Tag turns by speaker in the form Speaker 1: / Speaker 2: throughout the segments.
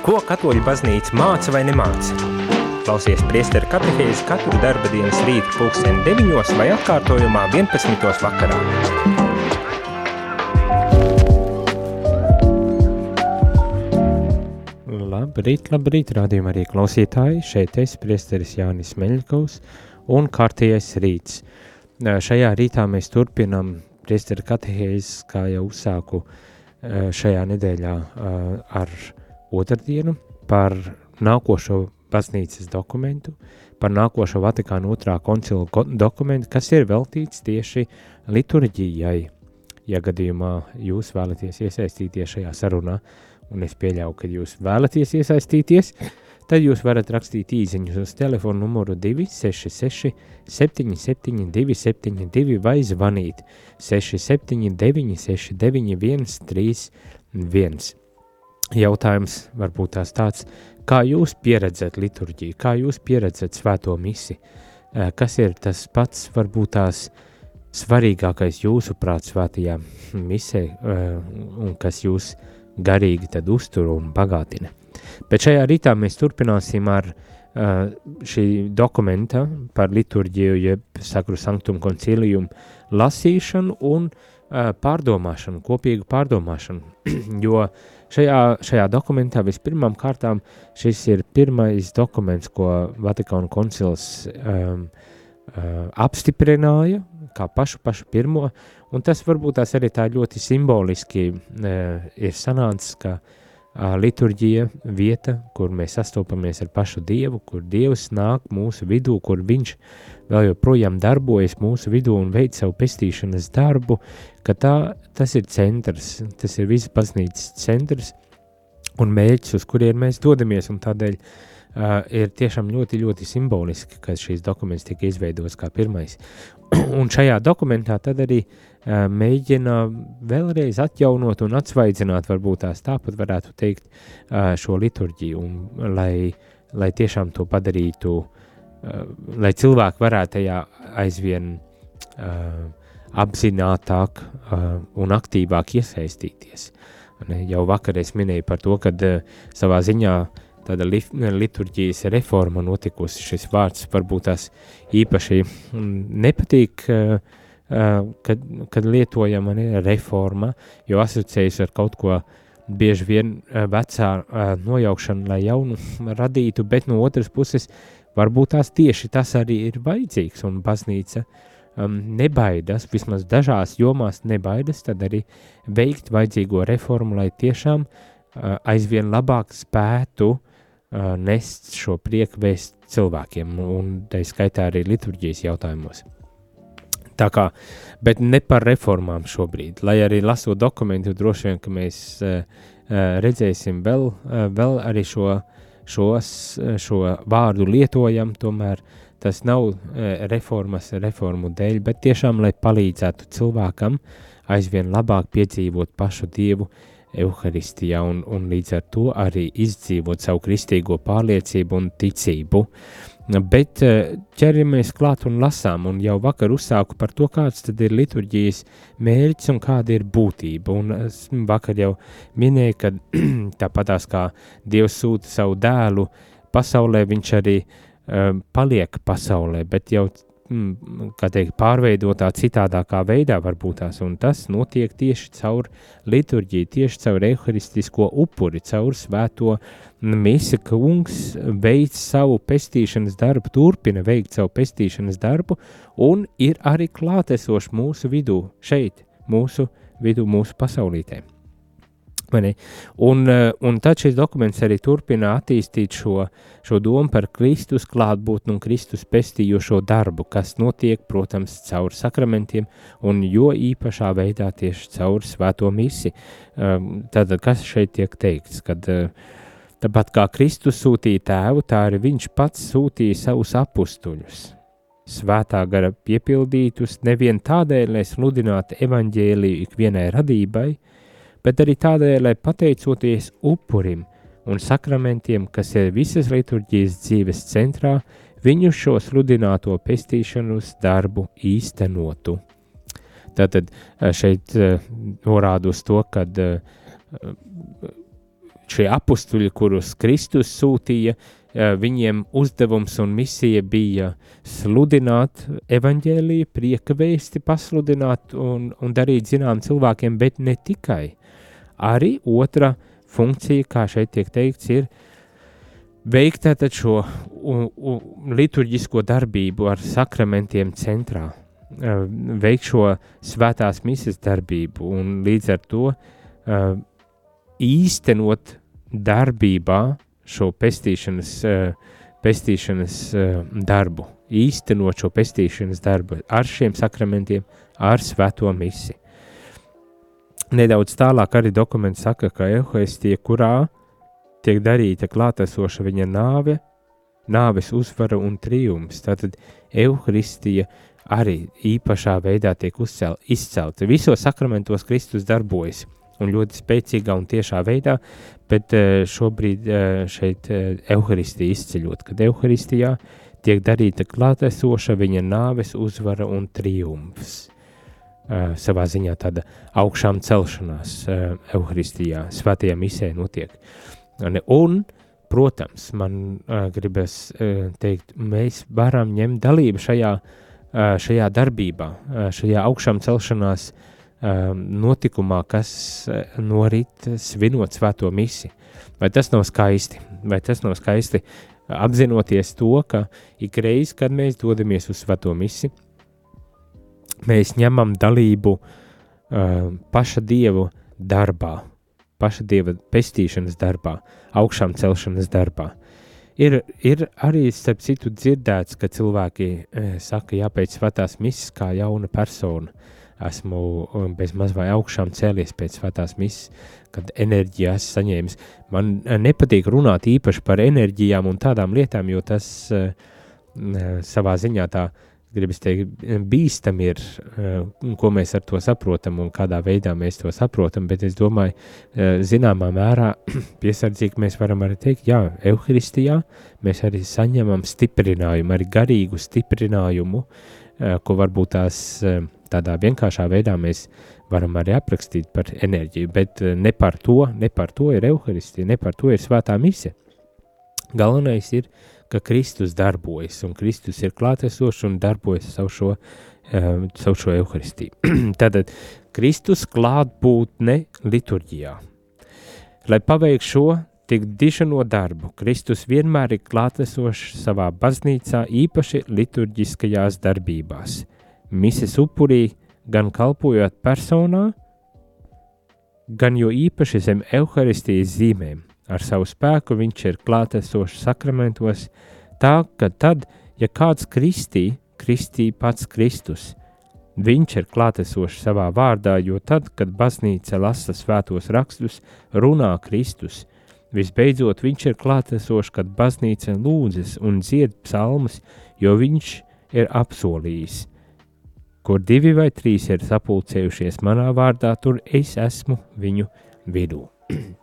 Speaker 1: Ko katoļu baznīca māca vai nemāca? Klausies priesteru katehēzi katru darba dienas rītu pulksteni 9 vai atkārtojumā 11. vakarā.
Speaker 2: Labrīt, labrīt, rādījumā arī klausītāji. Šeit es, priesteris Jānis Meļkovs un kārtējais rīts. Šajā rītā mēs turpinam priesteru katehēzes, kā jau uzsāku šajā nedēļā ar otrdienu par nākošo baznīcas dokumentu, par nākošo Vatikāna otrā koncila dokumentu, kas ir veltīts tieši liturģijai. Ja gadījumā jūs vēlaties iesaistīties šajā sarunā, un es pieļauju, ka jūs vēlaties iesaistīties, tad jūs varat rakstīt īsiņus uz telefonu numuru 266 772 72 vai zvanīt 679 69 131 jautājums varbūt tās tāds, kā jūs pieredzat liturģiju, kā jūs pieredzat svēto misi, kas ir tas pats varbūt tās svarīgākais jūsu prāt svētajā misē un kas jūs garīgi tad uztur un bagātina. Bet šajā rītā mēs turpināsim ar šī dokumenta par liturģiju, jeb sakru sanktumu koncilijumu lasīšanu un pārdomāšanu, kopīgu pārdomāšanu, jo Šajā, šajā dokumentā vispirmām kārtām šis ir pirmais dokuments, ko Vatikāna koncils um, uh, apstiprināja, kā pašu, pašu pirmo, un tas varbūt tās arī tā ļoti simboliski uh, ir sanācis, ka uh, liturģija vieta, kur mēs sastopamies ar pašu Dievu, kur Dievs nāk mūsu vidū, kur viņš vēl joprojām darbojas mūsu vidū un veic savu pestīšanas darbu, ka tā, tas ir centrs, tas ir visas baznīcas centrs un mērķis, uz kurien mēs dodamies, un tādēļ uh, ir tiešām ļoti, ļoti simboliski, ka šīs dokuments tika izveidots kā pirmais. un šajā dokumentā tad arī uh, mēģina vēlreiz atjaunot un atsvaidzināt, varbūt tās tāpat varētu teikt, šo liturģiju, un lai, lai tiešām to padarītu lai cilvēki varētu tajā aizvien apzinātāk un aktīvāk iesaistīties. Jau vakar es minēju par to, ka savā ziņā tāda li liturģijas reforma notikusi. Šis vārds varbūt tās īpaši nepatīk, uh, kad, kad lietojama ne, reforma, jo asociējas ar kaut ko bieži vien vecā nojaukšanu, lai jaunu radītu, bet no otras puses Varbūt tās tieši tas arī ir vajadzīgs, un baznīca um, nebaidās, vismaz dažās jomās nebaidās, tad arī veikt vajadzīgo reformu, lai tiešām uh, aizvien labāk spētu uh, nest šo prieku vēst cilvēkiem, un tā skaitā arī liturģijas jautājumos. Tā kā, bet ne par reformām šobrīd, lai arī lasot dokumentu, droši vien, ka mēs uh, uh, redzēsim vēl, uh, vēl arī šo uh, šos, šo vārdu lietojam, tomēr tas nav e, reformas reformu dēļ, bet tiešām, lai palīdzētu cilvēkam aizvien labāk piedzīvot pašu Dievu Euharistijā un, un līdz ar to arī izdzīvot savu kristīgo pārliecību un ticību. Uh, Bet eh, ķeramies klāt un lasām, un jau vakar uzsāku par to, kāds tad ir liturģijas mērķis un kāda ir būtība. Un vakar jau minēju, ka tāpatās kā Dievs sūta savu dēlu pasaulē, viņš arī uh, paliek pasaulē, bet jau teikt, pārveidotā citādākā veidā varbūt tās, un tas notiek tieši caur liturģiju, tieši caur eharistisko upuri, caur svēto misi, kungs veic savu pestīšanas darbu, turpina veikt savu pestīšanas darbu, un ir arī klātesoši mūsu vidū, šeit, mūsu vidū, mūsu pasaulītē. Un, eh, un tad šis dokuments arī turpina attīstīt šo, šo domu par Kristus klātbūtni un Kristus pestījošo darbu, kas notiek, protams, caur sakramentiem un jo īpašā veidā tieši caur svēto misi. Ehm, tad, kas šeit tiek teikts, kad eh, tāpat kā Kristus sūtīja tēvu, tā arī viņš pats sūtīja savus apustuļus. Svētā gara piepildītus nevien tādēļ, lai sludinātu evaņģēliju ikvienai radībai, bet arī tādēļ, lai pateicoties upurim un sakramentiem, kas ir visas liturģijas dzīves centrā, viņu šo sludināto pestīšanas darbu īstenotu. Tātad šeit norāda uz to, ka šie apstuļi, kurus Kristus sūtīja, viņiem uzdevums un misija bija sludināt evaņģēlīju, prieka vēsti, pasludināt un, un darīt zinām cilvēkiem, bet ne tikai. Arī otra funkcija, kā šeit tiek teikts, ir veikt šo u, u, liturģisko darbību ar sakramentiem centrā, veikt šo svētās misijas darbību un līdz ar to īstenot darbībā šo pestīšanas, pestīšanas darbu, īstenot šo pestīšanas darbu ar šiem sakramentiem, ar svēto misi. Nedaudz tālāk arī dokuments saka, ka ehoistija, kurā tiek darīta klātesoša viņa nāve, nāves uzvara un triumfs, tātad ehoistija arī īpašā veidā tiek uzcel, izcelta. Visos sakramentos Kristus darbojas – un ļoti spēcīgā un tiešā veidā, bet eh, šobrīd eh, šeit evaharistija eh, izceļot, kad evaharistijā tiek darīta klātesoša viņa nāves uzvara un triumfs. Savā ziņā tāda augšām celšanās evaharistijā, svētajā misē notiek. Un, protams, man gribas teikt, mēs varam ņemt dalību šajā, šajā darbībā, šajā augšām celšanās notikumā, kas norit svinot svēto misi. Vai tas nav skaisti? Vai tas nav skaisti apzinoties to, ka ik reiz, kad mēs dodamies uz svēto misi, mēs ņemam dalību uh, paša dievu darbā, paša dieva pestīšanas darbā, augšām celšanas darbā. Ir, ir arī, starp citu, dzirdēts, ka cilvēki e, saka, jāpēc svētās misijas kā jauna persona esmu bez maz vai augšām cēlies pēc svētās misijas, kad enerģiju esmu saņēmis. Man nepatīk runāt īpaši par enerģijām un tādām lietām, jo tas uh savā ziņā tā, gribas teikt, bīstam ir, uh, ko mēs ar to saprotam un kādā veidā mēs to saprotam, bet es domāju, uh, zināmā mērā piesardzīgi mēs varam arī teikt, jā, Euharistijā mēs arī saņemam stiprinājumu, arī garīgu stiprinājumu, uh, ko varbūt tās tādā vienkāršā veidā mēs varam arī aprakstīt par enerģiju, bet eh, ne par to, ne par to ir evaharistija, ne par to ir svētā mise. Galvenais ir, ka Kristus darbojas, un Kristus ir klātesošs un darbojas savu šo, uh, savu šo evaharistiju. Tātad Kristus klātbūtne liturģijā. Lai paveiktu šo tik dižano darbu, Kristus vienmēr ir klātesošs savā baznīcā, īpaši liturģiskajās darbībās – mises upurī, gan kalpojot personā, gan jo īpaši zem evaharistijas zīmēm. Ar savu spēku viņš ir klātesošs sakramentos, tā ka tad, ja kāds kristī, kristī pats Kristus, viņš ir klātesošs savā vārdā, jo tad, kad baznīca lasa svētos rakstus, runā Kristus. Visbeidzot, viņš ir klātesošs, kad baznīca lūdzas un dzied psalmas, jo viņš ir apsolījis – Kur divi vai trīs ir sapulcējušies manā vārdā, tur es esmu viņu vidū.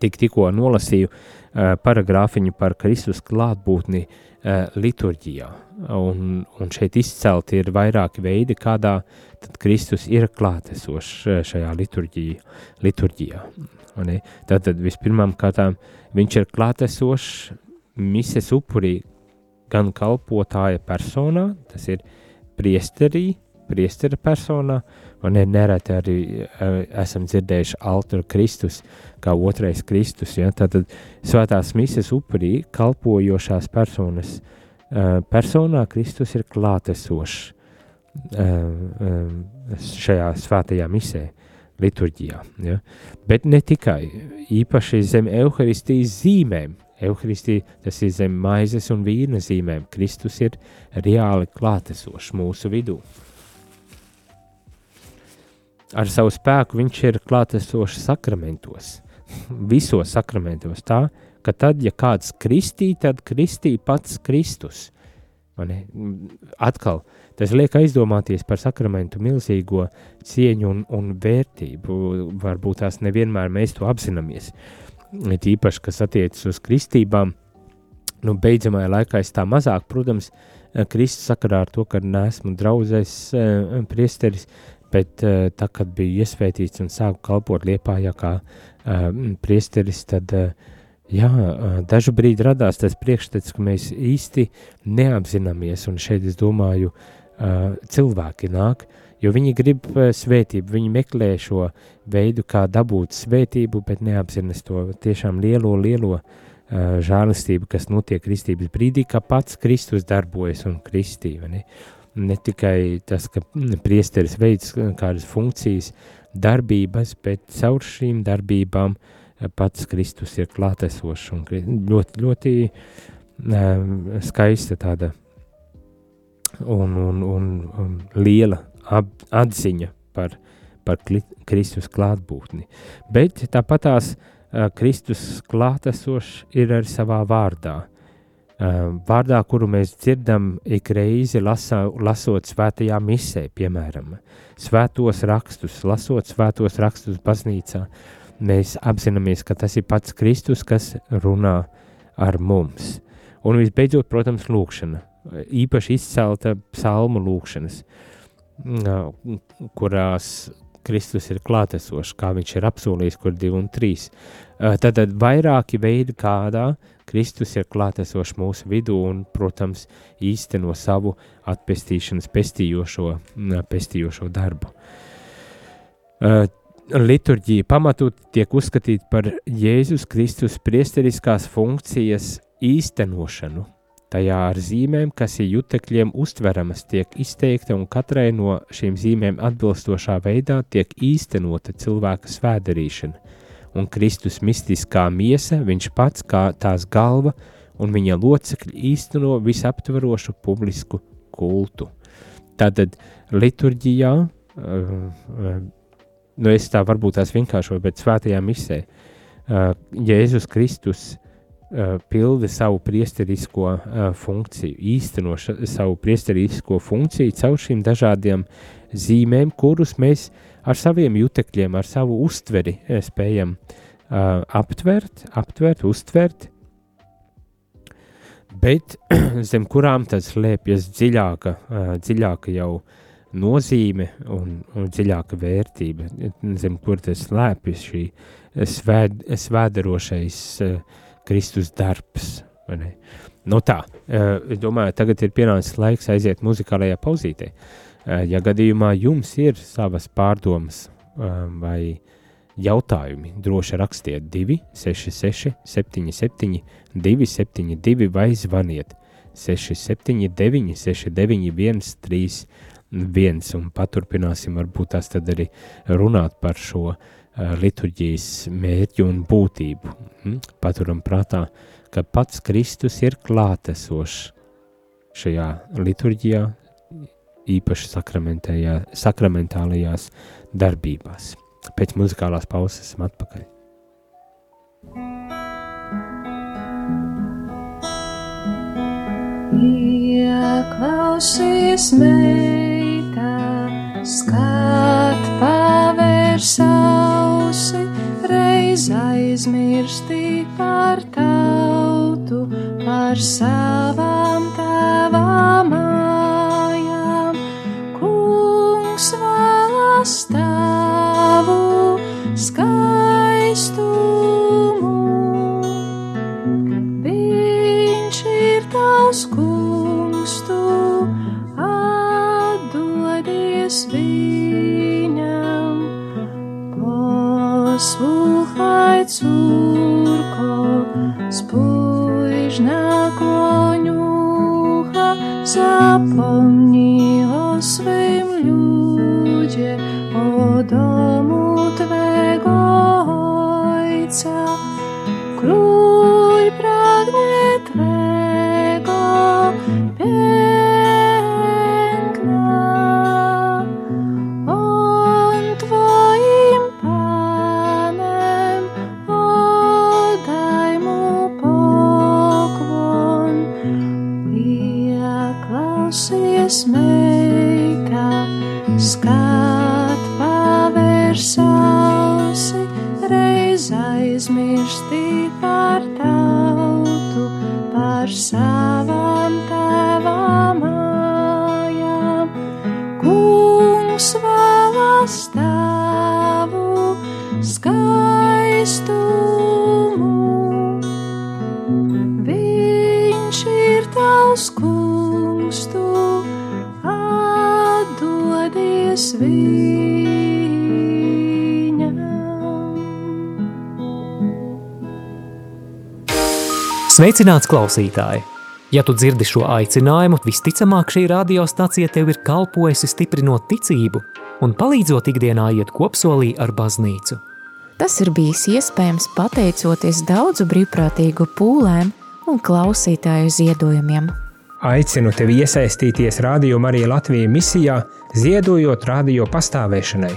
Speaker 2: Tik tikko nolasīju uh, paragrāfiņu par Kristus klātbūtni uh, liturģijā, un, un šeit izcelti ir vairāki veidi, kādā tad Kristus ir klātesošs šajā liturģijā. liturģijā Tātad vispirmām kārtām viņš ir klātesošs mises upurī gan kalpotāja personā, tas ir uh, priesterī, priestera personā, un ir nereti arī uh, esam dzirdējuši altaru Kristus, kā otrais Kristus, ja, tātad svētās mises upurī kalpojošās personas uh, personā Kristus ir klātesošs uh, uh, šajā svētajā misē, liturģijā, ja, bet ne tikai, īpaši zem Euharistijas zīmēm, Euharistija tas ir zem maizes un vīna zīmēm. Kristus ir reāli klātesošs mūsu vidū. Ar savu spēku viņš ir klātesošs sakramentos, visos sakramentos. Tā, ka tad, ja kāds kristī, tad kristī pats Kristus. Atkal, tas liek aizdomāties par sakramentu milzīgo cieņu un, un vērtību. Varbūt tās nevienmēr mēs to apzināmies. Tīpaši, kas attiecas uz kristībām, nu, beidzamajā laikā es tā mazāk, protams, Kristus sakarā ar to, ka neesmu draudzēs priesteris, bet uh, tā, kad biju iesvētīts un sāku kalpot Liepājā kā uh, priesteris, tad uh, jā, dažu brīdi radās tas priekšstats, ka mēs īsti neapzināmies, un šeit es domāju, cilvēki nāk, jo viņi grib svētību, viņi meklē šo veidu, kā dabūt svētību, bet neapzinas to tiešām lielo, lielo žēlistību, kas notiek kristības brīdī, kā pats Kristus darbojas un kristīva. Ne? Ne tikai tas, ka priesteris veids kādas funkcijas, darbības, bet caur šīm darbībām eh, pats Kristus ir klātesošs un ļoti, ļoti um, skaista tāda un, un, un, un liela atziņa par, par Kristus klātbūtni. Bet tāpat tās uh, Kristus klātesošs ir arī savā vārdā. Ehm, vārdā, kuru mēs dzirdam ik reizi lasa, lasot svētajā misē, piemēram, svētos rakstus, lasot svētos rakstus baznīcā, mēs apzināmies, ka tas ir pats Kristus, kas runā ar mums. Un visbeidzot, protams, lūkšana, īpaši izcelta psalmu lūkšanas, kurās Kristus ir klātesošs, kā viņš ir apsolījis, kur divi un trīs. Tad, tad vairāki veidi, kādā Kristus ir klātesošs mūsu vidū un, protams, īsteno savu atpestīšanas pestījošo, pestījošo darbu. Liturģija pamatot tiek uzskatīta par Jēzus Kristus priesteriskās funkcijas īstenošanu. Tajā ar zīmēm, kas ir jutekļiem uztveramas, tiek izteikta un katrai no šīm zīmēm atbilstošā veidā tiek īstenota cilvēka svēdarīšana un Kristus mistiskā miesa, viņš pats kā tās galva un viņa locekļi īsteno visaptverošu publisku kultu. Tātad liturģijā, uh, nu es tā varbūt tās vienkāršoju, bet svētajā misē, uh, Jēzus Kristus pilda savu priesterisko funkciju, īsteno savu priesterisko funkciju caur šīm dažādiem zīmēm, kurus mēs uh, ar saviem jutekļiem, ar savu uztveri eh, spējam uh, aptvert, aptvert, uztvert, bet zem kurām tas slēpjas dziļāka, uh, dziļāka jau nozīme un, un dziļāka vērtība, zem kur tas slēpjas šī svēd, svēdarošais uh, Kristus darbs. Nu tā, uh, domāju, tagad ir pienācis laiks aiziet muzikālajā pauzītē. Uh, ja gadījumā jums ir savas pārdomas eh, vai jautājumi, droši rakstiet 266, 77, 272 vai zvaniet 679, 691, 31 un paturpināsim varbūt tās tad arī runāt par šo uh, liturģijas mērķu un būtību. Mm? Paturam prātā, ka pats Kristus ir klātesošs šajā liturģijā, īpaši sakramentālajās darbībās. Pēc muzikālās pauzes esam atpakaļ.
Speaker 3: Ieklausies meitā, skat pavērs ausi, reiz aizmirsti par tautu, par savām tavām stāvu skaistumu. Viņš ir tavs kungs, tu atdodies viņam. Posłuchaj, córko, spójrz na kłoniucha, zapomnij o swym ludzie o domu Twego Ojca. Król pragnie Twego piękna. On Twoim Panem, oddaj Mu pokłon. I jak los jest mejka, pavērs
Speaker 4: Sveicināts klausītāji! Ja tu dzirdi šo aicinājumu, visticamāk šī radiostacija tev ir kalpojusi stiprinot ticību un palīdzot ikdienā iet kopsolī ar baznīcu.
Speaker 5: Tas ir bijis iespējams pateicoties daudzu brīvprātīgu pūlēm un klausītāju ziedojumiem.
Speaker 1: Aicinu tevi iesaistīties Radio Marija Latvijas misijā, ziedojot radio pastāvēšanai.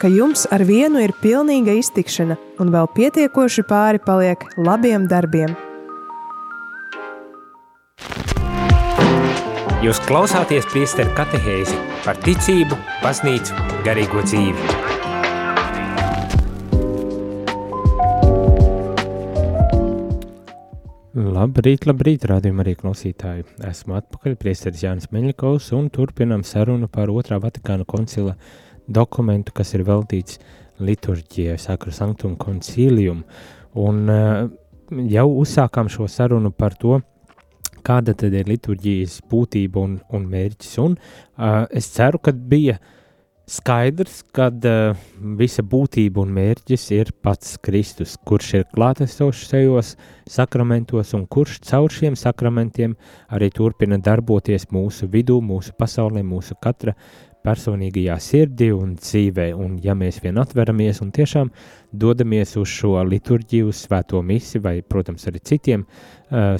Speaker 6: ka jums ar vienu ir pilnīga iztikšana un vēl pietiekoši pāri paliek labiem darbiem.
Speaker 1: Jūs klausāties priesteru katehēzi par ticību, baznīcu, garīgo dzīvi.
Speaker 2: Labrīt, labrīt, rādījumā arī klausītāji. Esmu atpakaļ, priesteris Jānis Meļņikovs, un turpinam sarunu par otrā Vatikāna koncila dokumentu, kas ir veltīts liturģijai, Sakra Sanktum Concilium. Un uh, jau uzsākām šo sarunu par to, kāda tad ir liturģijas būtība un, un mērķis. Un uh, es ceru, ka bija skaidrs, ka uh, visa būtība un mērķis ir pats Kristus, kurš ir klātesošs šajos sakramentos un kurš caur šiem sakramentiem arī turpina darboties mūsu vidū, mūsu pasaulē, mūsu katra personīgajā sirdī un dzīvē, un ja mēs vien atveramies un tiešām dodamies uz šo liturģiju, uz svēto misi vai, protams, arī citiem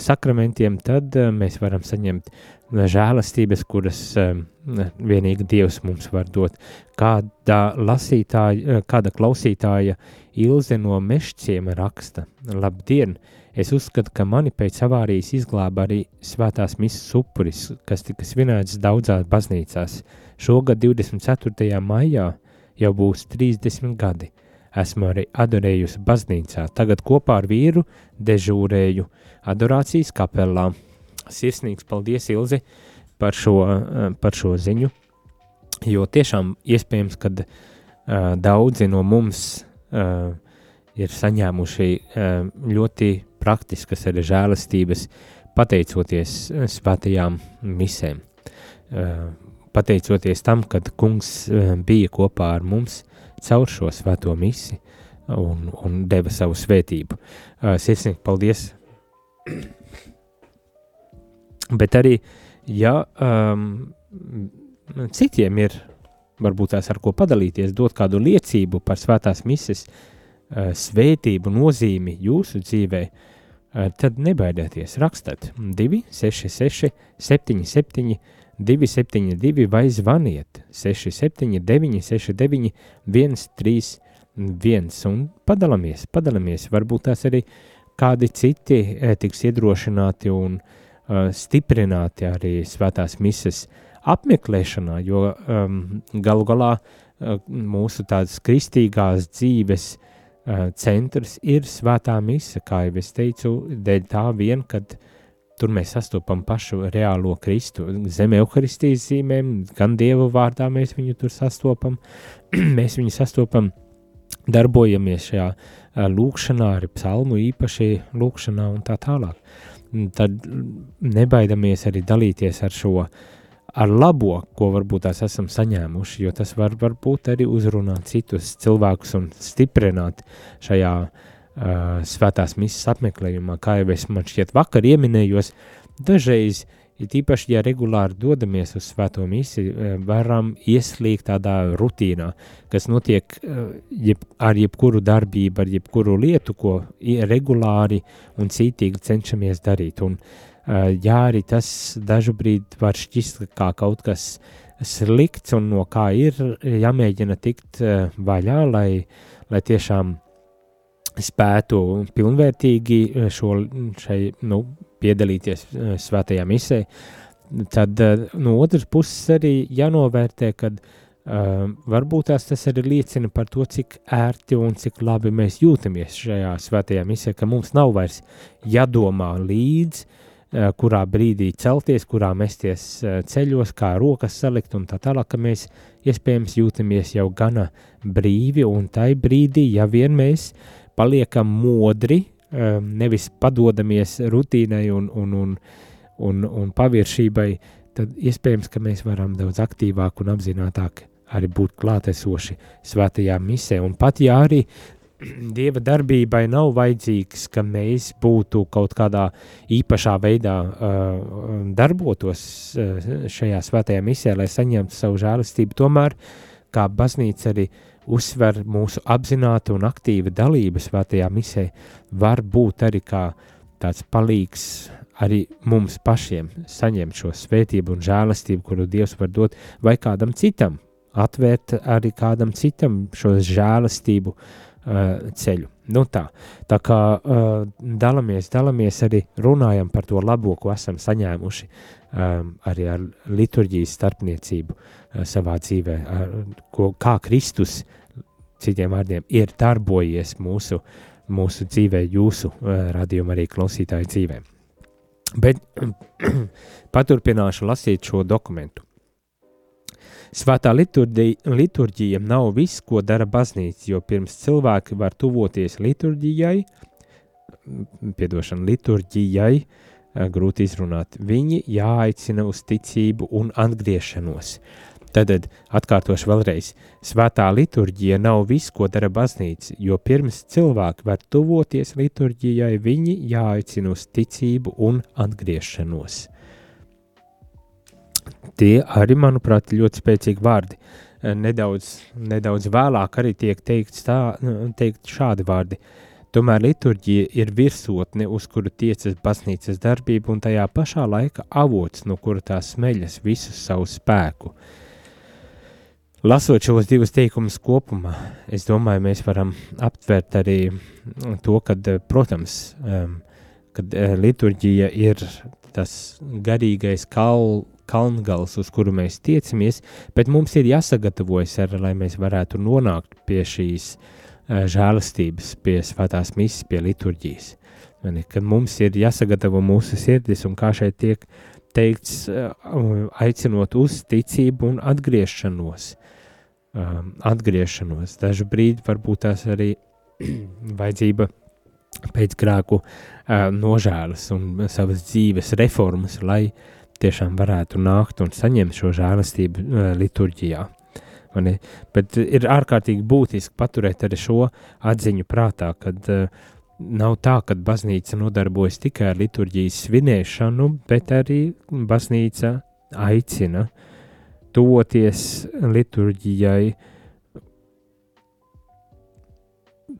Speaker 2: sakramentiem, tad uh, mēs varam saņemt žēlastības, kuras vienīgi Dievs mums var dot. Kāda lasītāja, kāda klausītāja Ilze no Mešķiem raksta, labdien! Es uzskatu, ka mani pēc avārijas izglāba arī svētās misas upuris, kas tika svinēts daudzās baznīcās. Šogad 24. maijā jau būs 30 gadi. Esmu arī adorējusi baznīcā. Tagad kopā ar vīru dežūrēju adorācijas kapelā. Sirsnīgs paldies, Ilzi, par šo, par šo ziņu, jo tiešām iespējams, ka uh, daudzi no mums uh, ir saņēmuši uh, ļoti praktiskas arī žēlastības, pateicoties svētajām misēm. Uh, pateicoties tam, kad kungs eh, bija kopā ar mums caur šo svēto misi un, un deva savu svētību. Sirsnīgi paldies! Bet arī, ja um, citiem ir varbūt tās ar ko padalīties, dot kādu liecību par svētās mises uh, svētību nozīmi jūsu dzīvē, uh, tad nebaidieties rakstāt 266 77 272 vai zvaniet. 679 69 131 un padalāmies, padalāmies, varbūt tās arī kādi citi e, tiks iedrošināti un uh, stiprināti arī svētās mises apmeklēšanā, jo um, galu galā uh, mūsu tādas kristīgās dzīves uh, centrs ir svētā mise, kā jau es teicu, dēļ tā vien, kad uh, Tur mēs sastopam pašu reālo Kristu. Zem evaharistijas zīmēm, gan Dieva vārdā mēs viņu tur sastopam. mēs viņu sastopam, darbojamies šajā lūkšanā, arī psalmu īpaši lūkšanā un tā tālāk. Tad nebaidamies arī dalīties ar šo, ar labo, ko varbūt tās esam saņēmuši, jo tas var, var būt arī uzrunāt citus cilvēkus un stiprināt šajā uh, uh, svētās misijas apmeklējumā, kā jau es man šķiet vakar ieminējos, dažreiz, ir tīpaši, ja regulāri dodamies uz svēto misiju, varam ieslīgt tādā rutīnā, kas notiek uh, jeb, ar jebkuru darbību, ar jebkuru lietu, ko regulāri un cītīgi cenšamies darīt. Un, uh, jā, arī tas dažu brīdi var šķist kā kaut kas slikts un no kā ir jāmēģina tikt uh, vaļā, lai, lai tiešām spētu pilnvērtīgi šo, šai, nu, piedalīties svētajā misē, tad no otras puses arī jānovērtē, kad uh, varbūt tās tas arī liecina par to, cik ērti un cik labi mēs jūtamies šajā svētajā misē, ka mums nav vairs jādomā līdzi, uh, kurā brīdī celties, kurā mesties uh, ceļos, kā rokas salikt un tā tālāk, ka mēs iespējams jūtamies jau gana brīvi un tai brīdī, ja vien mēs uh, paliekam modri, um, nevis padodamies rutīnai un, un, un, un, un paviršībai, tad iespējams, ka mēs varam daudz aktīvāk un apzinātāk arī būt klātesoši svētajā misē. Un pat ja arī Dieva darbībai nav vajadzīgs, ka mēs būtu kaut kādā īpašā veidā uh, darbotos uh, šajā svētajā misē, lai saņemtu savu žēlastību. Tomēr, kā baznīca arī uh, uzsver mūsu apzināta un aktīva dalība svētajā misē, var būt arī kā tāds palīgs arī mums pašiem saņemt šo svētību un žēlastību, kuru Dievs var dot, vai kādam citam, atvērt arī kādam citam šo žēlastību uh, ceļu. Nu tā, tā kā uh, dalāmies, dalāmies arī runājam par to labo, ko esam saņēmuši arī ar liturģijas starpniecību uh, savā dzīvē, ar, ko, kā Kristus, citiem vārdiem, ir darbojies mūsu, mūsu dzīvē, jūsu uh, radījuma arī klausītāju dzīvē. Bet paturpināšu lasīt šo dokumentu. Svētā liturģija, nav viss, ko dara baznīca, jo pirms cilvēki var tuvoties liturģijai, piedošana liturģijai, grūti izrunāt, viņi jāaicina uz ticību un atgriešanos. Tad atkārtošu vēlreiz, svētā liturģija nav viss, ko dara baznīca, jo pirms cilvēki var tuvoties liturģijai, viņi jāaicina uz ticību un atgriešanos. Tie arī, manuprāt, ļoti spēcīgi vārdi. Eh, nedaudz, nedaudz vēlāk arī tiek teikts tā, teikt šādi vārdi. Tomēr liturģija ir virsotne, uz kuru tiecas baznīcas darbība, un tajā pašā laikā avots, no kura tā smeļas visu savu spēku. Lasot šos divus teikumus kopumā, es domāju, mēs varam aptvert arī to, ka, protams, kad eh, liturģija ir tas garīgais kal, kalngals, uz kuru mēs tiecamies, bet mums ir jāsagatavojas, ar, lai mēs varētu nonākt pie šīs uh, žēlastības, pie svētās misijas, pie liturģijas. Kad mums ir jāsagatavo mūsu sirdis, un kā šeit tiek teikts, uh, aicinot uz ticību un atgriešanos. Um, atgriešanos. Dažu brīdi varbūt tās arī vajadzība pēc grēku uh, nožēlas un savas dzīves reformas, lai tiešām varētu nākt un saņemt šo žēlastību liturģijā. Bet ir ārkārtīgi būtiski paturēt arī šo atziņu prātā, kad uh, nav tā, ka baznīca nodarbojas tikai ar liturģijas svinēšanu, bet arī baznīca aicina tuvoties liturģijai,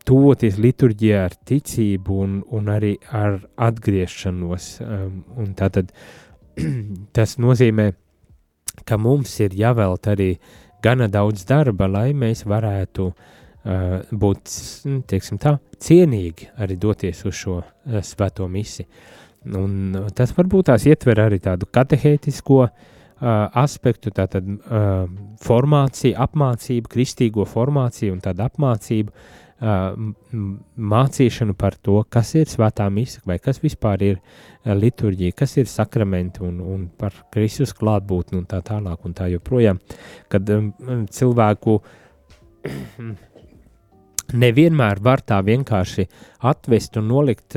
Speaker 2: tuvoties liturģijai ar ticību un, un arī ar atgriešanos. Um, un tātad uh, tas nozīmē, ka mums ir jāvēlt arī gana daudz darba, lai mēs varētu uh, būt, teiksim tā, cienīgi arī doties uz šo uh, svēto misi. Un uh, tas varbūt tās ietver arī tādu katehētisko uh, aspektu, tātad uh, formāciju, apmācību, kristīgo formāciju un tādu apmācību, mācīšanu par to, kas ir svētā mise, vai kas vispār ir liturģija, kas ir sakramenti un, un par Kristus klātbūtni un tā tālāk un tā joprojām, kad cilvēku nevienmēr var tā vienkārši atvest un nolikt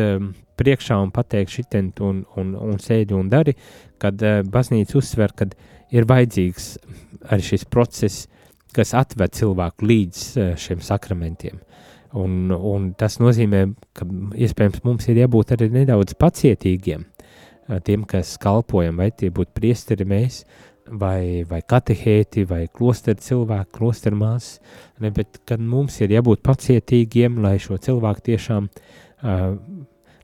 Speaker 2: priekšā un pateikt šitien un, un, un sēdi un dari, kad uh, baznīca uzsver, kad ir vajadzīgs arī šis process, kas atved cilvēku līdz uh, šiem sakramentiem. Un, un tas nozīmē, ka iespējams mums ir jābūt arī nedaudz pacietīgiem tiem, kas kalpojam, vai tie būtu priesteri mēs, vai, vai katehēti, vai klosteru cilvēki, klosteru māsas, bet kad mums ir jābūt pacietīgiem, lai šo cilvēku tiešām, uh,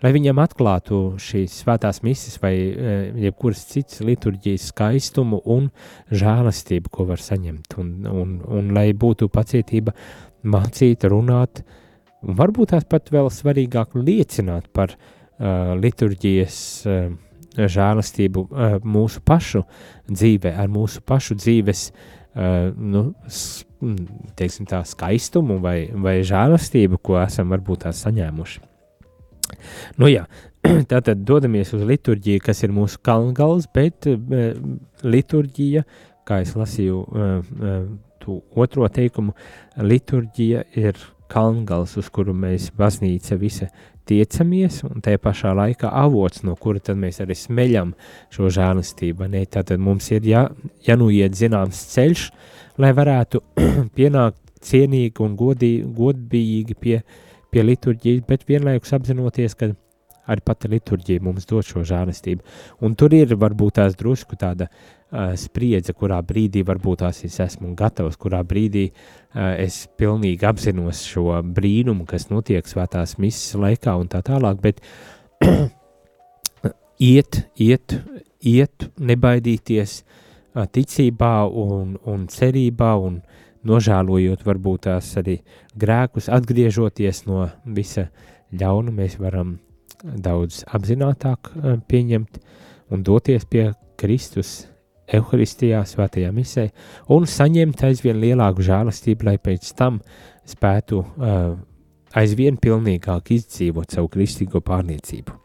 Speaker 2: lai viņam atklātu šīs svētās misijas vai uh, jebkuras citas liturģijas skaistumu un žēlastību, ko var saņemt, un, un, un lai būtu pacietība mācīt, runāt Un varbūt tās pat vēl svarīgāk liecināt par uh, liturģijas uh, žēlastību uh, mūsu pašu dzīvē, ar mūsu pašu dzīves uh, nu, teiksim, tā skaistumu vai, vai žēlastību, ko esam varbūt tās saņēmuši. Nu jā, tātad dodamies uz liturģiju, kas ir mūsu kalngals, bet uh, liturģija, kā es lasīju uh, uh, otro teikumu, liturģija ir kalngals, uz kuru mēs baznīca visa tiecamies, un tajā pašā laikā avots, no kura tad mēs arī smeļam šo žēlistību. Ne? Tātad mums ir jā, jānoiet zināms ceļš, lai varētu pienākt cienīgi un godīgi, godbijīgi pie, pie liturģijas, bet vienlaikus apzinoties, ka arī pati liturģija mums dod šo žēlistību. Un tur ir varbūt tās drusku tāda uh, spriedze, kurā brīdī varbūt tās es esmu gatavs, kurā brīdī es pilnīgi apzinos šo brīnumu, kas notiek svētās misas laikā un tā tālāk, bet iet, iet, iet, nebaidīties ticībā un, un cerībā un nožēlojot varbūt tās arī grēkus, atgriežoties no visa ļauna, mēs varam daudz apzinātāk pieņemt un doties pie Kristus Euharistijā, svētajā misē, un saņemt aizvien lielāku žēlastību, lai pēc tam spētu uh, aizvien pilnīgāk izdzīvot savu kristīgo pārliecību.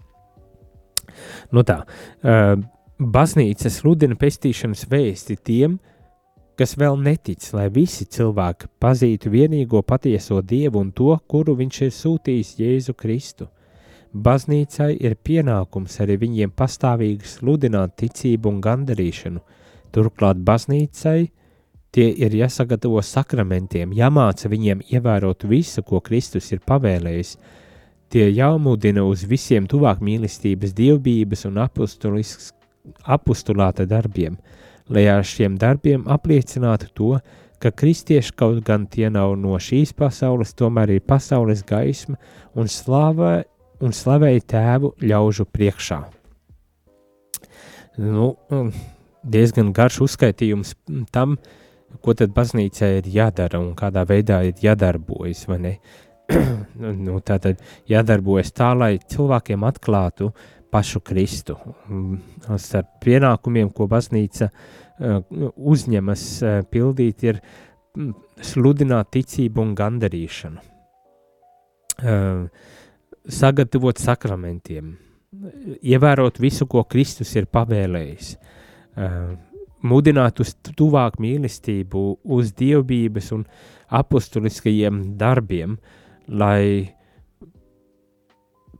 Speaker 2: Nu tā, uh, baznīca sludina pestīšanas vēsti tiem, kas vēl netic, lai visi cilvēki pazītu vienīgo patieso Dievu un to, kuru viņš ir sūtījis Jēzu Kristu. Baznīcai ir pienākums arī viņiem pastāvīgi sludināt ticību un gandarīšanu. Turklāt baznīcai tie ir jāsagatavo sakramentiem, jāmāca viņiem ievērot visu, ko Kristus ir pavēlējis. Tie jāmudina uz visiem tuvāk mīlestības, dievbijības un apustulāta darbiem, lai ar šiem darbiem apliecinātu to, ka kristieši kaut gan tie nav no šīs pasaules, tomēr ir pasaules gaisma un slāvē un slavēja tēvu ļaužu priekšā. Nu, diezgan garš uzskaitījums tam, ko tad baznīcai ir jādara un kādā veidā ir jādarbojas, ne? nu, tā tad jādarbojas tā, lai cilvēkiem atklātu pašu Kristu. Ar pienākumiem, ko baznīca uh, uzņemas uh, pildīt, ir sludināt ticību un gandarīšanu. Uh, sagatavot sakramentiem, ievērot visu, ko Kristus ir pavēlējis, uh, mudināt uz tuvāk mīlestību, uz dievbijības un apustuliskajiem darbiem, lai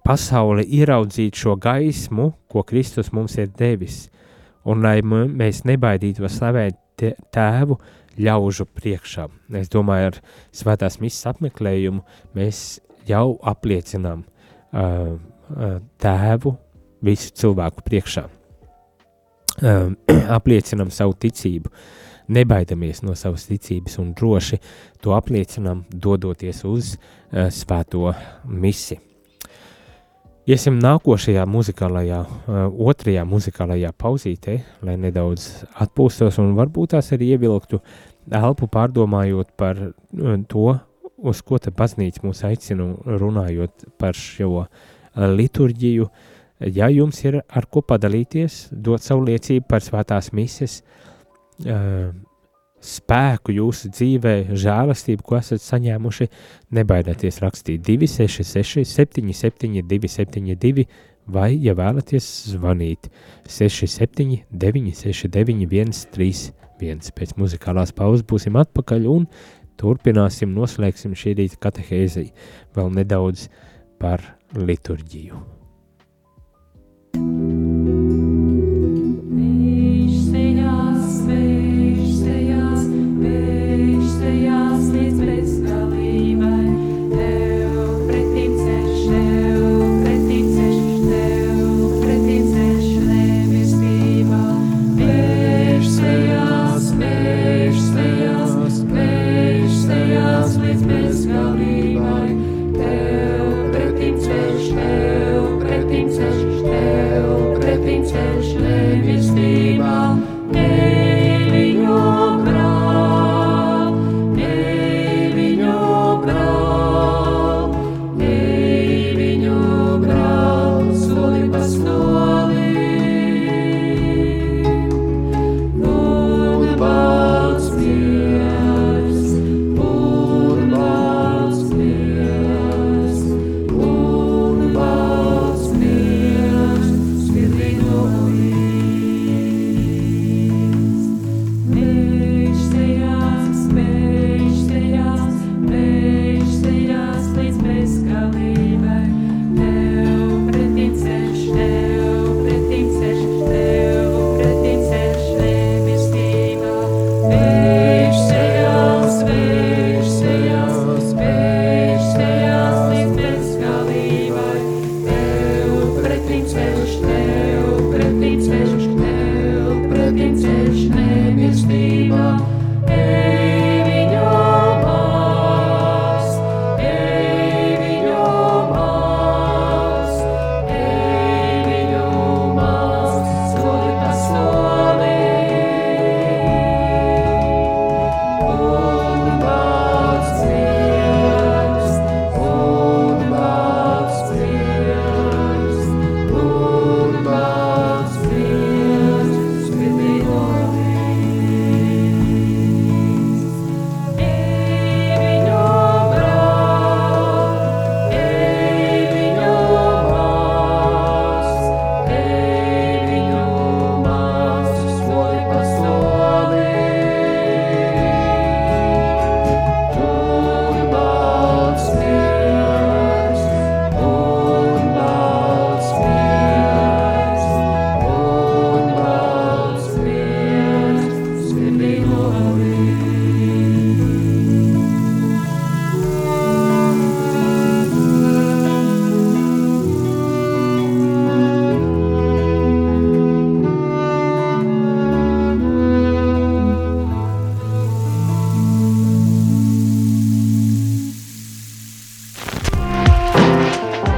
Speaker 2: pasaule ieraudzītu šo gaismu, ko Kristus mums ir devis, un lai mēs nebaidītos slavēt tēvu ļaužu priekšā. Es domāju, ar svētās misijas apmeklējumu mēs jau apliecinām uh, uh, tēvu visu cilvēku priekšā. Uh, apliecinam savu ticību, nebaidamies no savas ticības un droši to apliecinam, dodoties uz uh, svēto misi. Iesim nākošajā muzikālajā, uh, otrajā muzikālajā pauzītē, lai nedaudz atpūstos un varbūt tās arī ievilktu elpu pārdomājot par uh, to, uz ko te baznīca mūs aicina runājot par šo liturģiju. Ja jums ir ar ko padalīties, dot savu liecību par svētās mises, spēku jūsu dzīvē, žēlastību, ko esat saņēmuši, nebaidieties rakstīt 266, 77, 272, vai, ja vēlaties, zvanīt 67, 969, 131. Pēc muzikālās pauzes būsim atpakaļ un Turpināsim, noslēgsim šī rīta katehēzi vēl nedaudz par liturģiju.
Speaker 7: thank you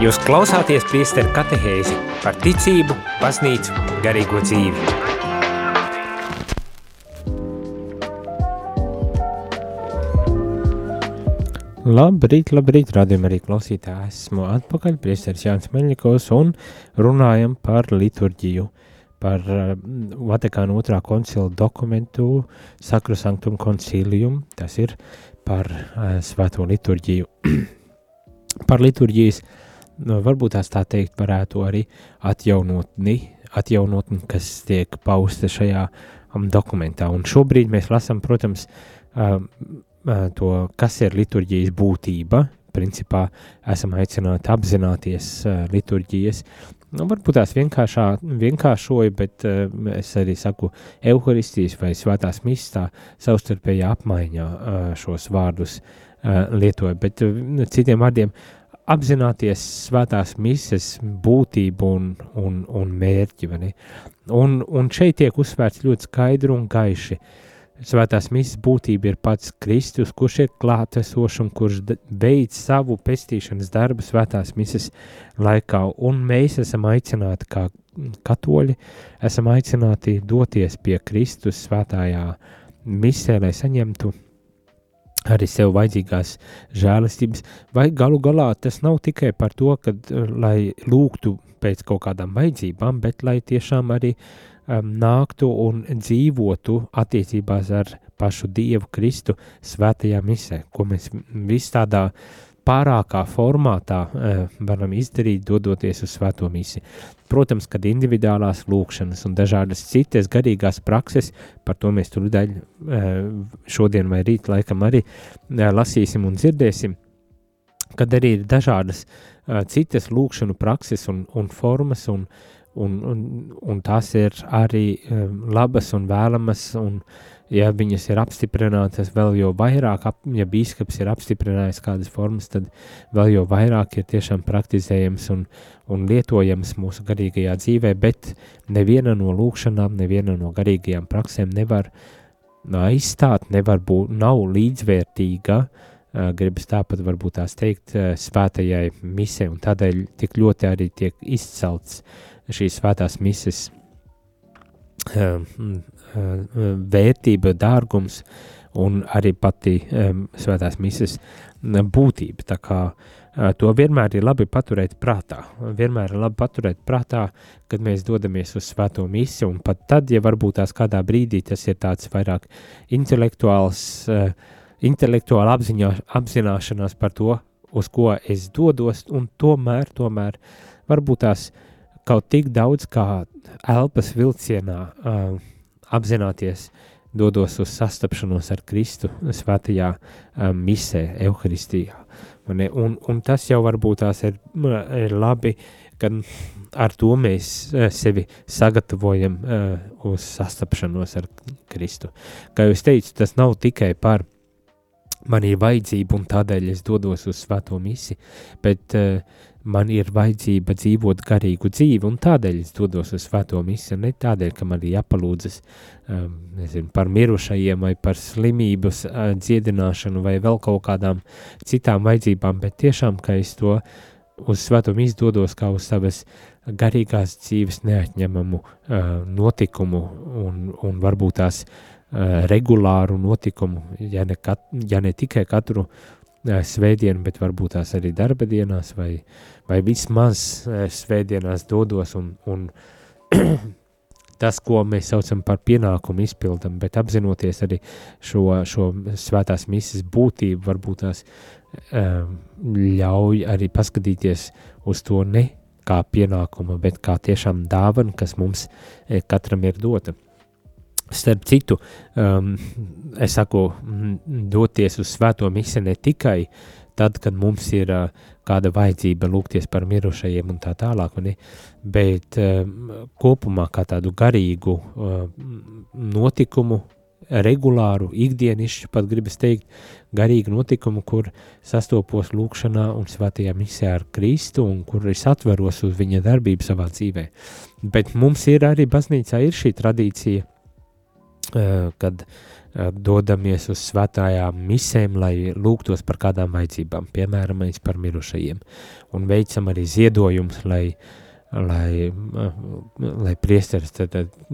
Speaker 1: Jūs klausāties priesteru katehēzi par ticību, baznīcu, garīgo dzīvi.
Speaker 2: Labrīt, labrīt, rādījumā arī klausītāji. Esmu atpakaļ, priesteris Jānis Meļņikovs un runājam par liturģiju, par uh, Vatikāna otrā koncila dokumentu Sacrosanctum Concilium, tas ir par uh, svēto liturģiju. par liturģijas uh, varbūt tās tā teikt, varētu arī atjaunotni, atjaunotni kas tiek pausta šajā um, dokumentā. Un šobrīd mēs lasām, protams, um, uh, to, kas ir liturģijas būtība. Principā esam aicināti apzināties uh, liturģijas. Nu, varbūt tās vienkāršā, vienkāršoju, bet uh, es arī saku evaharistijas vai svētās misijas tā savstarpējā apmaiņā uh, šos vārdus uh, lietoju. Bet uh, citiem vārdiem apzināties svētās mises būtību un, un, un mērķi. Un, un šeit tiek uzsvērts ļoti skaidri un gaiši. Svētās misijas būtība ir pats Kristus, kurš ir klātesošs un kurš beidz savu pestīšanas darbu svētās misijas laikā. Un mēs esam aicināti, kā katoļi, esam aicināti doties pie Kristus svētājā misē, lai saņemtu arī sev vajadzīgās žēlastības, vai galu galā tas nav tikai par to, ka, eh, lai lūgtu pēc kaut kādām vajadzībām, bet lai tiešām arī um, nāktu un dzīvotu attiecībās ar pašu Dievu Kristu svētajā misē, ko mēs visi tādā uh, pārākā formātā uh, varam izdarīt, dodoties uz svēto misiju. Protams, kad individuālās lūkšanas un dažādas citas garīgās prakses, par to mēs tur daļ uh, šodien vai rīt laikam arī uh, lasīsim un dzirdēsim, kad arī ir dažādas citas lūkšanu prakses un, un formas, un, un, un, un tās ir arī labas un vēlamas un uh, ja viņas ir apstiprinātas vēl jau vairāk, ap, ja bīskaps ir apstiprinājis kādas formas, tad vēl jau vairāk ir tiešām praktizējams un, un lietojams mūsu garīgajā dzīvē, bet neviena no lūkšanām, neviena no garīgajām praksēm nevar aizstāt, nevar būt, nav līdzvērtīga, gribas tāpat varbūt tās teikt, svētajai misē, un tādēļ tik ļoti arī tiek izcelts šīs svētās mises vērtība, dārgums un arī pati svētās mises būtība. Tā kā uh, to vienmēr ir labi paturēt prātā. Vienmēr ir labi paturēt prātā, kad mēs dodamies uz svēto misiju, un pat tad, ja varbūt tās kādā brīdī tas ir tāds vairāk intelektuāls, uh, intelektuāla apziņā, apzināšanās par to, uz ko es dodos, un tomēr, tomēr varbūt tās kaut tik daudz kā elpas vilcienā uh, apzināties dodos uz sastapšanos ar Kristu svētajā um, misē, Euharistijā. Un, un tas jau varbūt tās ir, ir labi, ka ar to mēs uh, sevi sagatavojam uh, uz sastapšanos ar Kristu. Kā jau es teicu, tas nav tikai par man ir vajadzība un tādēļ es dodos uz svēto misi, bet uh, man ir vajadzība dzīvot garīgu dzīvi, un tādēļ es dodos uz svēto misiju, ne tādēļ, ka man ir jāpalūdzas um, nezinu, par mirušajiem vai par slimības uh, dziedināšanu vai vēl kaut kādām citām vajadzībām, bet tiešām, ka es to uz svēto misiju dodos kā uz savas garīgās dzīves neatņemamu uh, notikumu un, un varbūt tās uh, regulāru notikumu, ja ne, kat, ja ne tikai katru svētdienu, bet varbūt tās arī darba dienās, vai, vai vismaz svētdienās dodos un, un tas, ko mēs saucam par pienākumu izpildam, bet apzinoties arī šo, šo svētās misijas būtību, varbūt tās ļauj arī paskatīties uz to ne kā pienākumu, bet kā tiešām dāvana, kas mums katram ir dota. Starp citu, um, es saku, doties uz svēto misiju ne tikai tad, kad mums ir uh, kāda vajadzība lūgties par mirušajiem un tā tālāk, ne, bet um, kopumā kā tādu garīgu uh, notikumu, regulāru, ikdienišķu, pat gribas teikt, garīgu notikumu, kur sastopos lūkšanā un svētajā misijā ar Kristu un kur es atveros uz viņa darbību savā dzīvē. Bet mums ir arī baznīcā ir šī tradīcija kad dodamies uz svētājām misēm, lai lūgtos par kādām vajadzībām, piemēram, par mirušajiem, un veicam arī ziedojumus, lai, lai, lai priesteris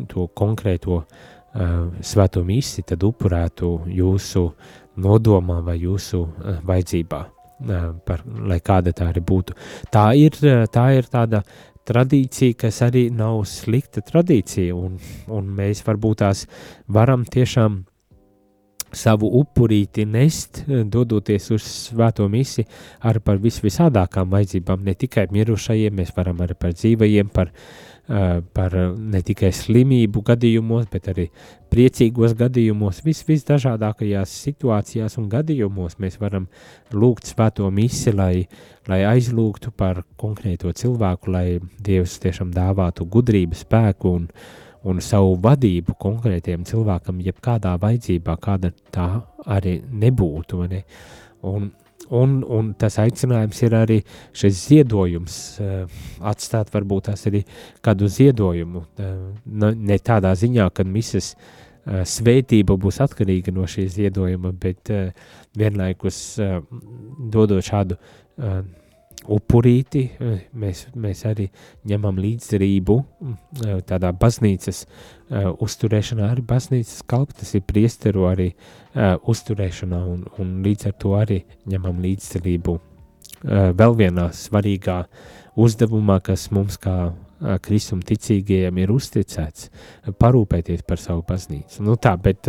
Speaker 2: to konkrēto svēto misi tad upurētu jūsu nodomā vai jūsu vajadzībā, par, lai kāda tā arī būtu. Tā ir, tā ir tāda tradīcija, kas arī nav slikta tradīcija, un, un mēs varbūt tās varam tiešām savu upurīti nest, dodoties uz svēto misi ar par visvisādākām vajadzībām, ne tikai mirušajiem, mēs varam arī par dzīvajiem, par, uh, par ne tikai slimību gadījumos, bet arī priecīgos gadījumos, vis, visdažādākajās situācijās un gadījumos mēs varam lūgt svēto misi, lai, lai aizlūgtu par konkrēto cilvēku, lai Dievs tiešām dāvātu gudrību, spēku un, un savu vadību konkrētiem cilvēkam, jebkādā vajadzībā, kāda tā arī nebūtu. Ne? Un, un, un tas aicinājums ir arī šis ziedojums, uh, atstāt varbūt tās arī kādu ziedojumu, uh, ne tādā ziņā, ka misas uh, svētība būs atkarīga no šī ziedojuma, bet vienlaikus dodot šādu upurīti, eh, mēs, mēs arī ņemam līdzdarību eh, tādā baznīcas uh, uzturēšanā, arī baznīcas kalp, tas ir priesteru arī uh, uzturēšanā, un, un līdz ar to arī ņemam līdzdarību vēl vienā svarīgā uzdevumā, kas mums kā kristum ticīgajiem ir uzticēts, parūpēties par savu baznīcu. Nu tā, bet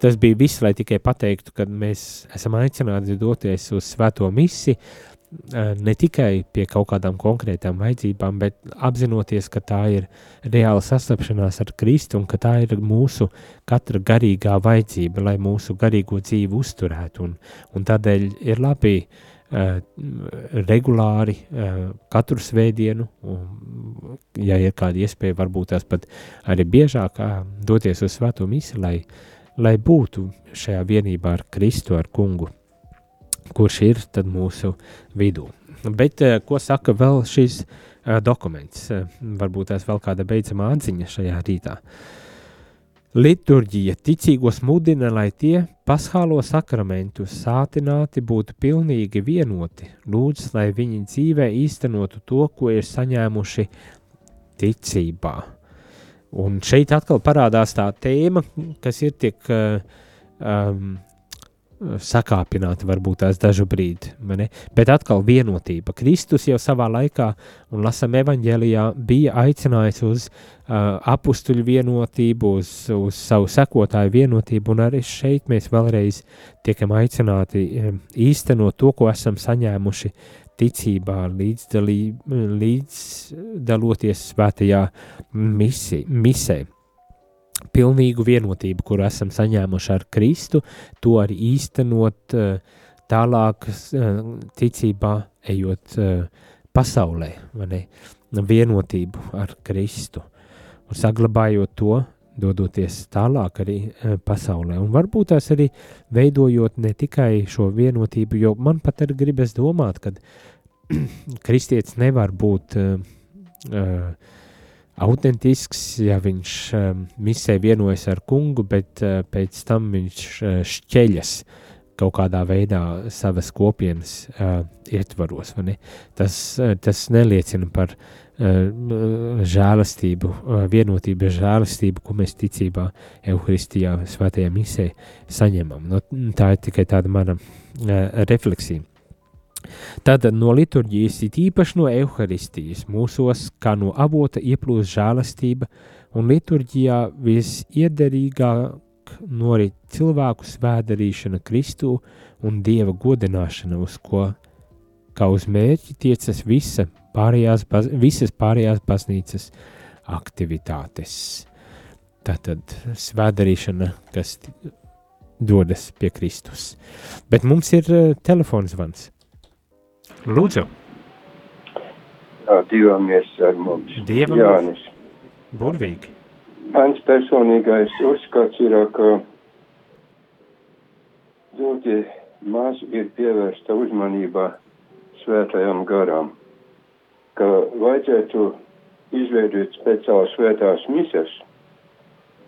Speaker 2: tas bija viss, lai tikai pateiktu, ka mēs esam aicināti doties uz svēto misi, uh, ne tikai pie kaut kādām konkrētām vajadzībām, bet apzinoties, ka tā ir reāla sastapšanās ar Kristu un ka tā ir mūsu katra garīgā vajadzība, lai mūsu garīgo dzīvi uzturētu. Un, un tādēļ ir labi uh, regulāri uh, katru svētdienu, un, ja ir kāda iespēja, varbūt tās pat arī biežāk uh, doties uz svēto misi, lai, lai būtu šajā vienībā ar Kristu, ar kungu kurš ir mūsu vidū. Bet eh, ko saka vēl šis uh, dokuments? Uh, varbūt tās vēl kāda beidzamā atziņa šajā rītā. Liturģija ticīgos mudina, lai tie paschālo sakramentu sātināti būtu pilnīgi vienoti, lūdz, lai viņi dzīvē īstenotu to, ko ir saņēmuši ticībā. Un šeit atkal parādās tā tēma, kas ir tik um, sakāpināti varbūt tās dažu brīdi, bet atkal vienotība. Kristus jau savā laikā, un lasam evaņģēlijā, bija aicinājis uz uh, apustuļu vienotību, uz, uz savu sekotāju vienotību, un arī šeit mēs vēlreiz tiekam aicināti um, īstenot to, ko esam saņēmuši ticībā, līdzdaloties svētajā misi, misē pilnīgu vienotību, kuru esam saņēmuši ar Kristu, to arī īstenot eh, tālāk eh, ticībā, ejot eh, pasaulē, vienotību ar Kristu un saglabājot to, dodoties tālāk arī pasaulē. Un varbūt tās arī veidojot ne tikai šo vienotību, jo man pat arī gribas domāt, ka kristietis nevar būt uh, uh, autentisks, ja viņš um, misē vienojas ar kungu, bet uh, pēc tam viņš uh, šķeļas kaut kādā veidā savas kopienas uh, ietvaros. Tas, uh, tas neliecina par uh, žēlastību, uh, vienotību, žēlastību, ko mēs ticībā, Euharistijā, Svētajā misē saņemam. No, nu, tā ir tikai tāda mana uh, refleksija. Tātad no liturģijas, it īpaši no evaharistijas, mūsos kā no avota ieplūst žēlastība, un liturģijā visiederīgāk norit cilvēku svēdarīšana Kristū un Dieva godināšana, uz ko kā uz mērķi tiecas visa pārējās, visas pārējās baznīcas aktivitātes. Tātad svēdarīšana, kas dodas pie Kristus. Bet mums ir uh, telefons zvans. Lūdzu.
Speaker 7: Divamies ar mums.
Speaker 2: Dievam.
Speaker 7: Jānis.
Speaker 2: Burvīgi.
Speaker 7: Mans personīgais uzskats ir, ka ļoti maz ir pievērsta uzmanība svētajam garam, ka vajadzētu izveidot speciāli svētās mises,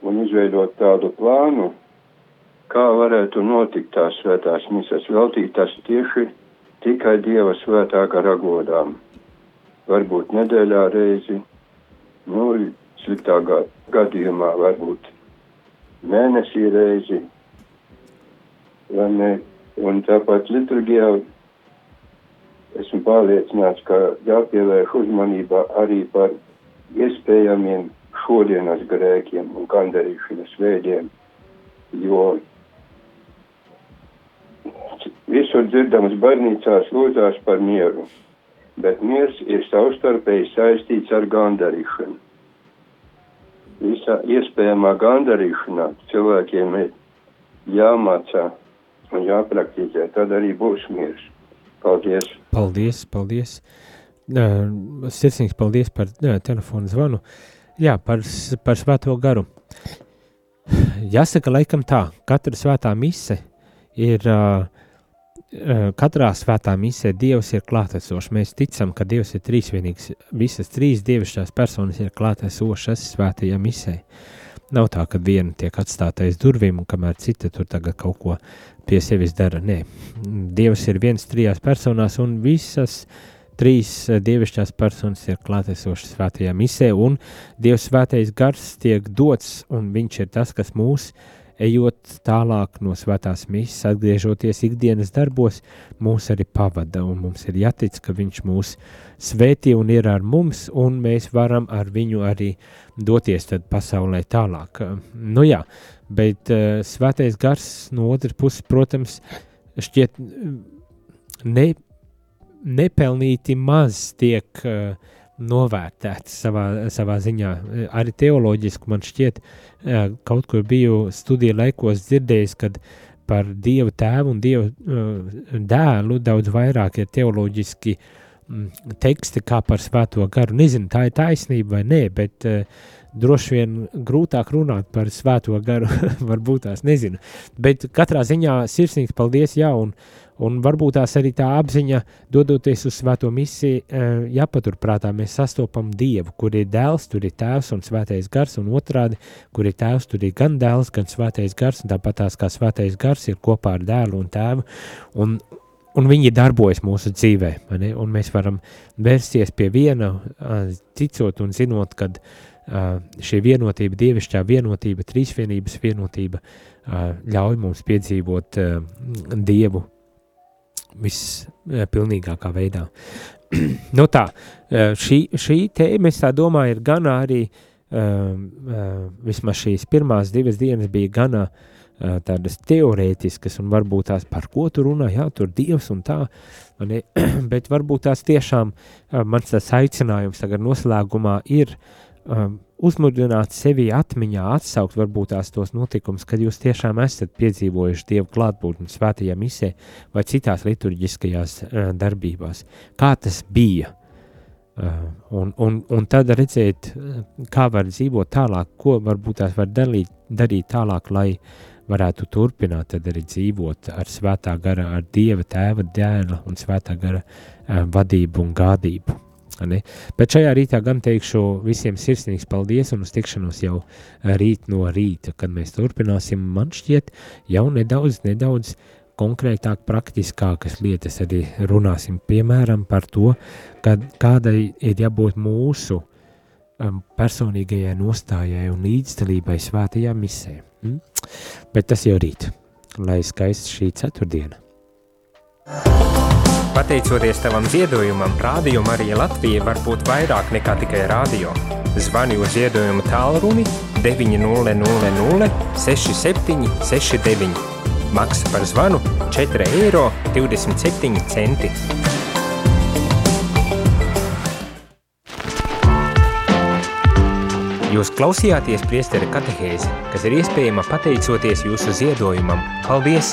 Speaker 7: un izveidot tādu plānu, kā varētu notikt tās svētās misas, veltītas tieši tikai Dieva svētā gara godām. Varbūt nedēļā reizi, nu, sliktā gadījumā varbūt mēnesī reizi? Un tāpat liturgijā esmu pārliecināts, ka jāpievērš uzmanība arī par iespējamiem šodienas grēkiem un gandarīšanas veidiem, jo visur dzirdams baznīcās lūdzās par mieru, bet miers ir savstarpēji saistīts ar gandarīšanu. Visā iespējamā gandarīšanā cilvēkiem ir jāmācā un jāpraktizē, tad arī būs miers. Paldies!
Speaker 2: Paldies, paldies! Sirsnīgs paldies par telefonu zvanu. Jā, par, par svēto garu. Jāsaka, laikam tā, katra svētā mise ir, uh, katrā svētā misē Dievs ir klātesošs. Mēs ticam, ka Dievs ir trīsvienīgs. Visas trīs dievišķās personas ir klātesošas svētajā misē. Nav tā, ka viena tiek atstāta aiz durvīm, un kamēr cita tur tagad kaut ko pie sevis dara. Nē, Dievs ir viens trijās personās, un visas trīs eh, dievišķās personas ir klātesošas svētajā misē, un Dievs svētais gars tiek dots, un viņš ir tas, kas mūs ejot tālāk no svētās misijas, atgriežoties ikdienas darbos, mūs arī pavada, mums ir jātic, ka viņš mūs svētī un ir ar mums, un mēs varam ar viņu arī doties pasaulē tālāk. Nu jā, bet uh, svētais gars no otras puses, protams, šķiet ne, nepelnīti maz tiek uh, novērtēts savā, savā ziņā. Arī teoloģiski man šķiet, uh, kaut kur biju studiju laikos dzirdējis, kad par Dievu tēvu un Dievu uh, dēlu daudz vairāk ir teoloģiski teksti kā par svēto garu. Nezinu, tā ir taisnība vai nē, bet droši vien grūtāk runāt par svēto garu, varbūt tās nezinu. Bet katrā ziņā sirsnīgs paldies, jā, un, un varbūt tās arī tā apziņa, dodoties uz svēto misiju, eh, jāpaturprātā mēs sastopam Dievu, kur ir dēls, tur ir tēvs un svētais gars, un otrādi, kur ir tēvs, tur ir gan dēls, gan svētais gars, un tāpat tās kā svētais gars ir kopā ar dēlu un tēvu, un, un viņi darbojas mūsu dzīvē, un mēs varam vērsties pie viena, ticot un zinot, kad šī vienotība, dievišķā vienotība, trīsvienības vienotība ļauj mums piedzīvot Dievu vispilnīgākā veidā. nu tā, šī, šī tēma, es tā domāju, ir gan arī, vismaz šīs pirmās divas dienas bija gana tādas teorētiskas un varbūt tās par ko tu runā, jā, tur Dievs un tā, ne, bet varbūt tās tiešām mans tas aicinājums tagad noslēgumā ir uh, um, uzmundrināt sevi atmiņā, atsaukt varbūt tās tos notikumus, kad jūs tiešām esat piedzīvojuši Dievu klātbūtni svētajā misē vai citās liturģiskajās uh, darbībās. Kā tas bija? Uh, un, un, un tad redzēt, uh, kā var dzīvot tālāk, ko varbūt tās var dalīt, darīt tālāk, lai varētu turpināt arī dzīvot ar svētā gara, ar Dieva tēva, dēla un svētā gara uh, vadību un gādību. Bet šajā rītā gan teikšu visiem sirsnīgs paldies un uz tikšanos jau rīt no rīta, kad mēs turpināsim, man šķiet, jau nedaudz, nedaudz konkrētāk, praktiskākas lietas arī runāsim, piemēram, par to, kad, kādai ir jābūt mūsu um, personīgajai nostājai un līdzdalībai svētajā misē. Mm? Bet tas jau rīt, lai skaists šī ceturtdiena.
Speaker 1: Pateicoties tavam ziedojumam, Rādio Marija Latvija var būt vairāk nekā tikai rādio. Zvani uz ziedojumu tālruni 900 67 69. Maksa par zvanu 4,27 eiro. Jūs klausījāties priesteri katehēzi, kas ir iespējama pateicoties jūsu ziedojumam. Paldies!